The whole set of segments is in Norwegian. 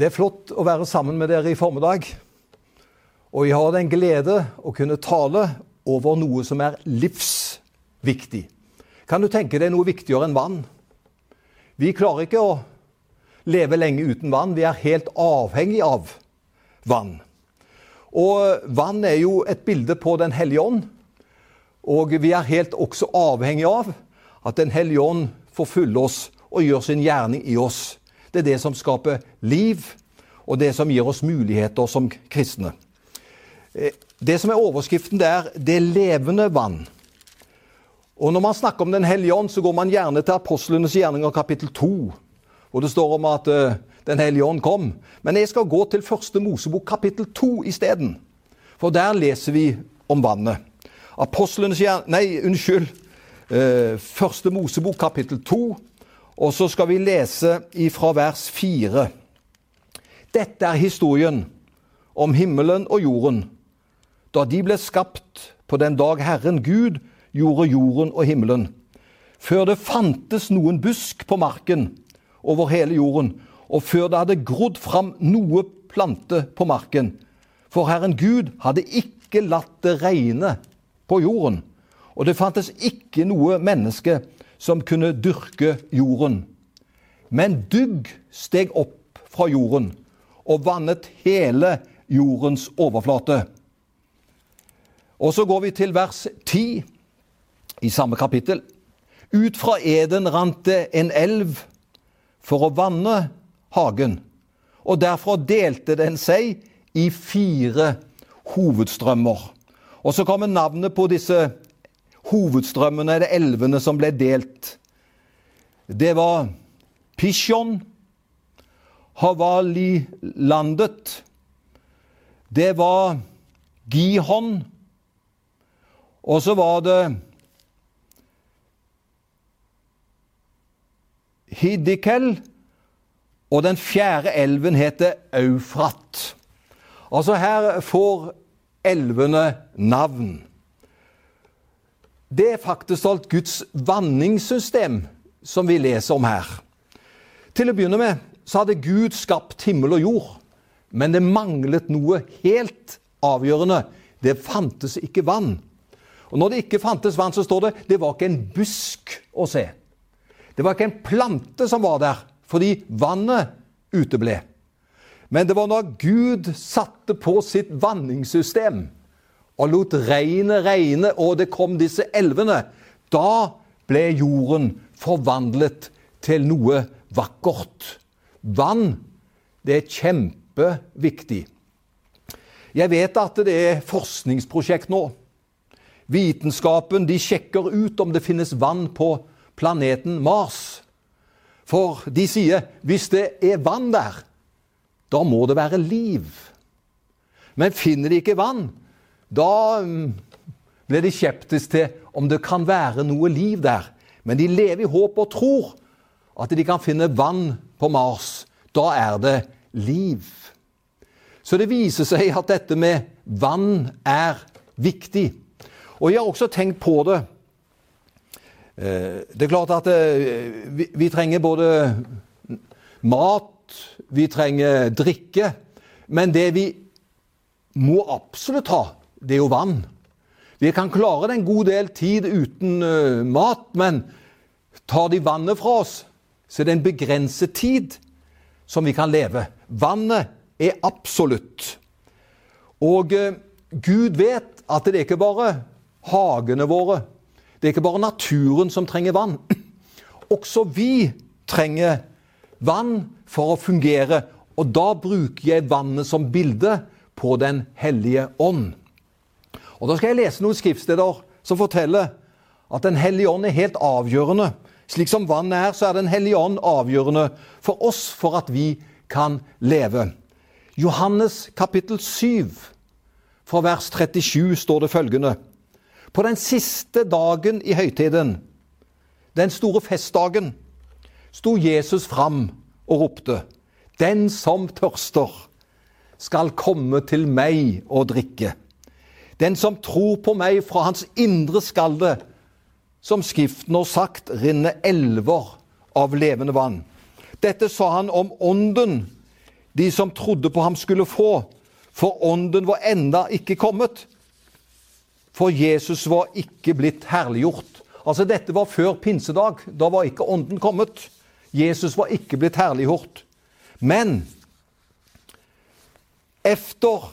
Det er flott å være sammen med dere i formiddag. Og jeg har den glede å kunne tale over noe som er livsviktig. Kan du tenke deg noe viktigere enn vann? Vi klarer ikke å leve lenge uten vann. Vi er helt avhengig av vann. Og vann er jo et bilde på Den hellige ånd. Og vi er helt også avhengig av at Den hellige ånd får fylle oss og gjør sin gjerning i oss. Det er det som skaper liv, og det som gir oss muligheter som kristne. Eh, det som er overskriften, det er levende vann'. Og Når man snakker om Den hellige ånd, så går man gjerne til apostlenes gjerninger kapittel 2, hvor det står om at uh, Den hellige ånd kom. Men jeg skal gå til første Mosebok kapittel 2 isteden. For der leser vi om vannet. Apostlenes gjerninger Nei, unnskyld. Uh, første Mosebok kapittel 2. Og så skal vi lese ifra vers 4. Dette er historien om himmelen og jorden, da de ble skapt på den dag Herren Gud gjorde jorden og himmelen. Før det fantes noen busk på marken over hele jorden, og før det hadde grodd fram noe plante på marken. For Herren Gud hadde ikke latt det regne på jorden, og det fantes ikke noe menneske som kunne dyrke jorden. Men dugg steg opp fra jorden og vannet hele jordens overflate. Og så går vi til vers 10 i samme kapittel. Ut fra Eden rant det en elv for å vanne hagen. Og derfra delte den seg i fire hovedstrømmer. Og så kommer navnet på disse hovedstrømmene, eller elvene, som ble delt. Det var Pishon, Havali-landet. Det var Gihon. Og så var det Hiddikel. Og den fjerde elven heter Eufrat. Altså her får elvene navn. Det er faktisk alt Guds vanningssystem som vi leser om her. Til å begynne med så hadde Gud skapt himmel og jord. Men det manglet noe helt avgjørende. Det fantes ikke vann. Og Når det ikke fantes vann, så står det det var ikke en busk å se. Det var ikke en plante som var der, fordi vannet uteble. Men det var når Gud satte på sitt vanningssystem og lot regnet regne, og det kom disse elvene, da ble jorden forvandlet til noe vakkert. Vann, det er kjempeviktig. Jeg vet at det er forskningsprosjekt nå. Vitenskapen de sjekker ut om det finnes vann på planeten Mars. For de sier hvis det er vann der, da må det være liv. Men finner de ikke vann, da ble de skeptiske til om det kan være noe liv der. Men de lever i håp og tror at de kan finne vann på Mars. Da er det liv. Så det viser seg at dette med vann er viktig. Og jeg har også tenkt på det. Eh, det er klart at eh, vi trenger både mat, vi trenger drikke. Men det vi må absolutt ha, det er jo vann. Vi kan klare det en god del tid uten uh, mat, men tar de vannet fra oss, så er det en begrenset tid som vi kan leve. Vannet er absolutt. Og uh, Gud vet at det er ikke bare hagene våre, det er ikke bare naturen som trenger vann. Også vi trenger vann for å fungere, og da bruker jeg vannet som bilde på Den hellige ånd. Og Da skal jeg lese noen skriftsteder som forteller at Den hellige ånd er helt avgjørende. Slik som vann er, så er Den hellige ånd avgjørende for oss for at vi kan leve. Johannes kapittel 7, fra vers 37 står det følgende. På den siste dagen i høytiden, den store festdagen, sto Jesus fram og ropte:" Den som tørster, skal komme til meg og drikke. Den som tror på meg, fra hans indre skal det, som Skriften har sagt, rinner elver av levende vann. Dette sa han om ånden de som trodde på ham, skulle få, for ånden var enda ikke kommet. For Jesus var ikke blitt herliggjort. Altså Dette var før pinsedag. Da var ikke ånden kommet. Jesus var ikke blitt herliggjort. Men efter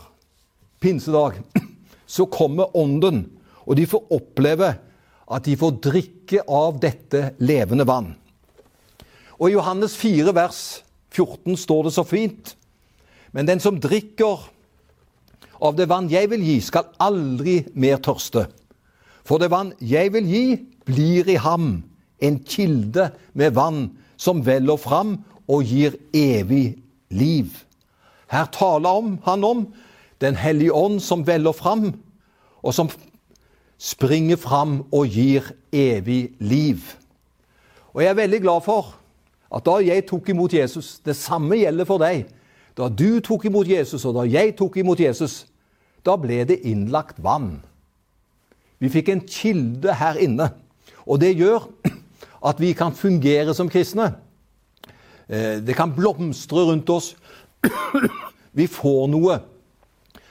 pinsedag så kommer ånden, og de får oppleve at de får drikke av dette levende vann. Og I Johannes 4, vers 14 står det så fint. Men den som drikker av det vann jeg vil gi, skal aldri mer tørste. For det vann jeg vil gi, blir i ham en kilde med vann som veller fram og gir evig liv. Her taler han om Den hellige ånd som veller fram, og som springer fram og gir evig liv. Og jeg er veldig glad for at da jeg tok imot Jesus Det samme gjelder for deg. Da du tok imot Jesus, og da jeg tok imot Jesus, da ble det innlagt vann. Vi fikk en kilde her inne. Og det gjør at vi kan fungere som kristne. Eh, det kan blomstre rundt oss. Vi får noe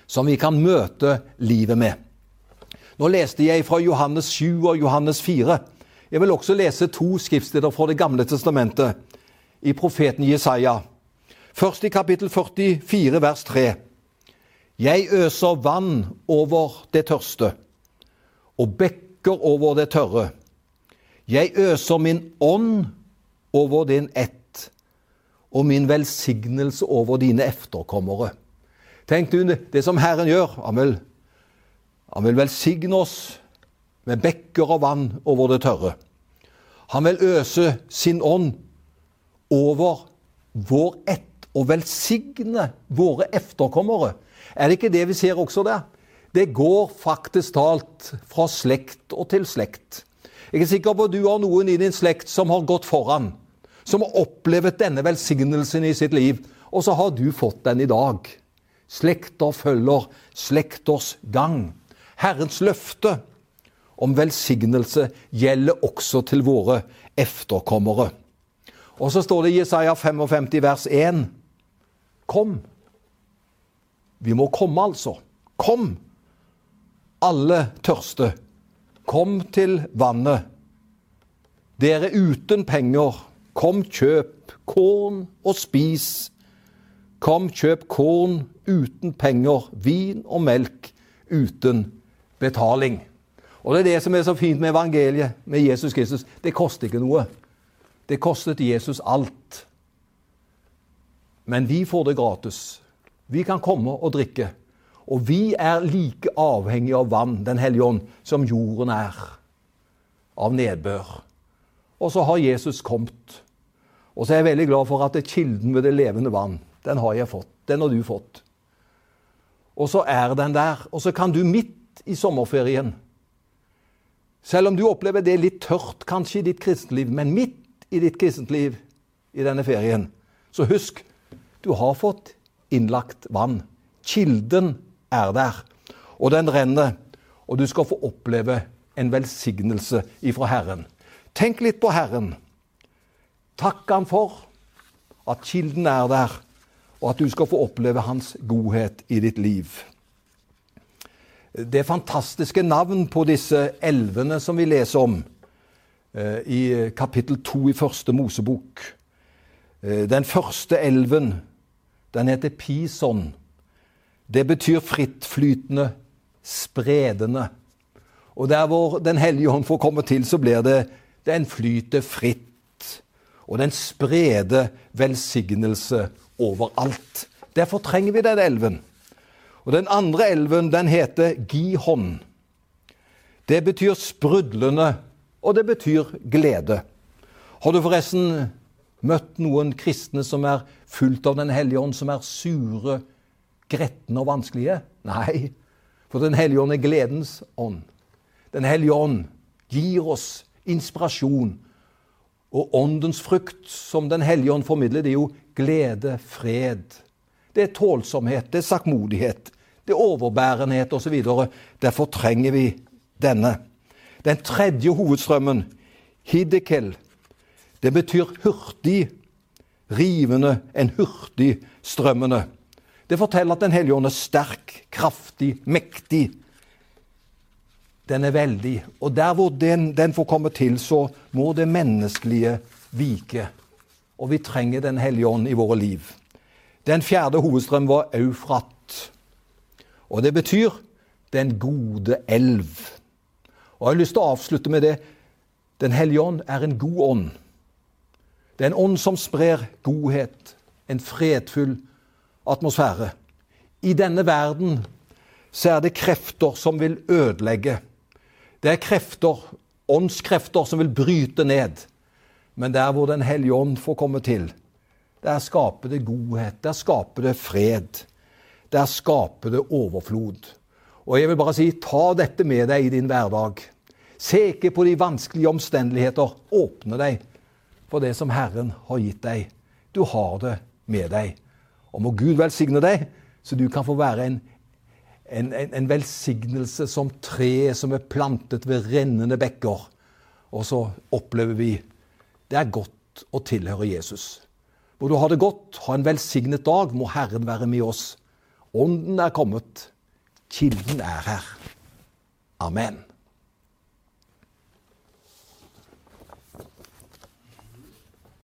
som vi kan møte livet med. Nå leste jeg fra Johannes 7 og Johannes 4. Jeg vil også lese to skriftsteder fra Det gamle testamentet, i profeten Jesaja. Først i kapittel 44, vers 3. Jeg øser vann over det tørste og bekker over det tørre. Jeg øser min ånd over din ett og min velsignelse over dine efterkommere. Tenk du det som Herren gjør. Han vil, han vil velsigne oss med bekker og vann over det tørre. Han vil øse sin ånd over vår ett og velsigne våre efterkommere. Er det ikke det vi ser også der? Det går faktisk talt fra slekt og til slekt. Jeg er sikker på at du har noen i din slekt som har gått foran. Som har opplevd denne velsignelsen i sitt liv. Og så har du fått den i dag. Slekter følger slekters gang. Herrens løfte om velsignelse gjelder også til våre efterkommere. Og så står det i Jesaja 55 vers 1 Kom. Vi må komme, altså. Kom, alle tørste. Kom til vannet. Dere uten penger, kom kjøp korn og spis. Kom kjøp korn uten penger, vin og melk uten betaling. Og Det er det som er så fint med evangeliet, med Jesus Kristus. Det koster ikke noe. Det kostet Jesus alt. Men vi får det gratis. Vi kan komme og drikke. Og vi er like avhengige av vann, Den hellige ånd, som jorden er av nedbør. Og så har Jesus kommet. Og så er jeg veldig glad for at det er kilden ved det levende vann, den har jeg fått. Den har du fått. Og så er den der. Og så kan du midt i sommerferien Selv om du opplever det litt tørt kanskje i ditt kristenliv, men midt i ditt kristentliv i denne ferien, så husk du har fått innlagt vann. Kilden er der, og den renner. Og du skal få oppleve en velsignelse ifra Herren. Tenk litt på Herren. Takk Han for at kilden er der, og at du skal få oppleve Hans godhet i ditt liv. Det fantastiske navn på disse elvene som vi leser om eh, i kapittel to i første Mosebok. Eh, den første elven den heter Pison. Det betyr frittflytende, spredende. Og der hvor Den hellige hånd får komme til, så blir det Den flyter fritt. Og den spreder velsignelse overalt. Derfor trenger vi den elven. Og Den andre elven den heter Gihon. Det betyr sprudlende, og det betyr glede. Har du forresten møtt noen kristne som er fullt av Den hellige ånd, som er sure, gretne og vanskelige? Nei, for Den hellige ånd er gledens ånd. Den hellige ånd gir oss inspirasjon. Og åndens frukt, som Den hellige ånd formidler, det er jo glede, fred. Det er tålsomhet, det er sakkmodighet, det er overbærenhet osv. Derfor trenger vi denne. Den tredje hovedstrømmen, hiddekel, det betyr hurtig, rivende, en hurtig strømmende. Det forteller at Den hellige ånd er sterk, kraftig, mektig. Den er veldig. Og der hvor den, den får komme til, så må det menneskelige vike. Og vi trenger Den hellige ånd i våre liv. Den fjerde hovedstrøm var Eufrat. Og det betyr den gode elv. Og jeg har lyst til å avslutte med det. Den hellige ånd er en god ånd. Det er en ånd som sprer godhet, en fredfull atmosfære. I denne verden så er det krefter som vil ødelegge. Det er krefter, åndskrefter, som vil bryte ned. Men der hvor Den hellige ånd får komme til, der skaper det godhet, der skaper det fred. Der skaper det overflod. Og jeg vil bare si, ta dette med deg i din hverdag. Se ikke på de vanskelige omstendigheter. Åpne deg for det som Herren har gitt deg. Du har det med deg. Og må Gud velsigne deg, så du kan få være en, en, en, en velsignelse som tre som er plantet ved rennende bekker. Og så opplever vi det er godt å tilhøre Jesus. Må du ha det godt, ha en velsignet dag, må Herren være med oss. Ånden er kommet, kilden er her. Amen.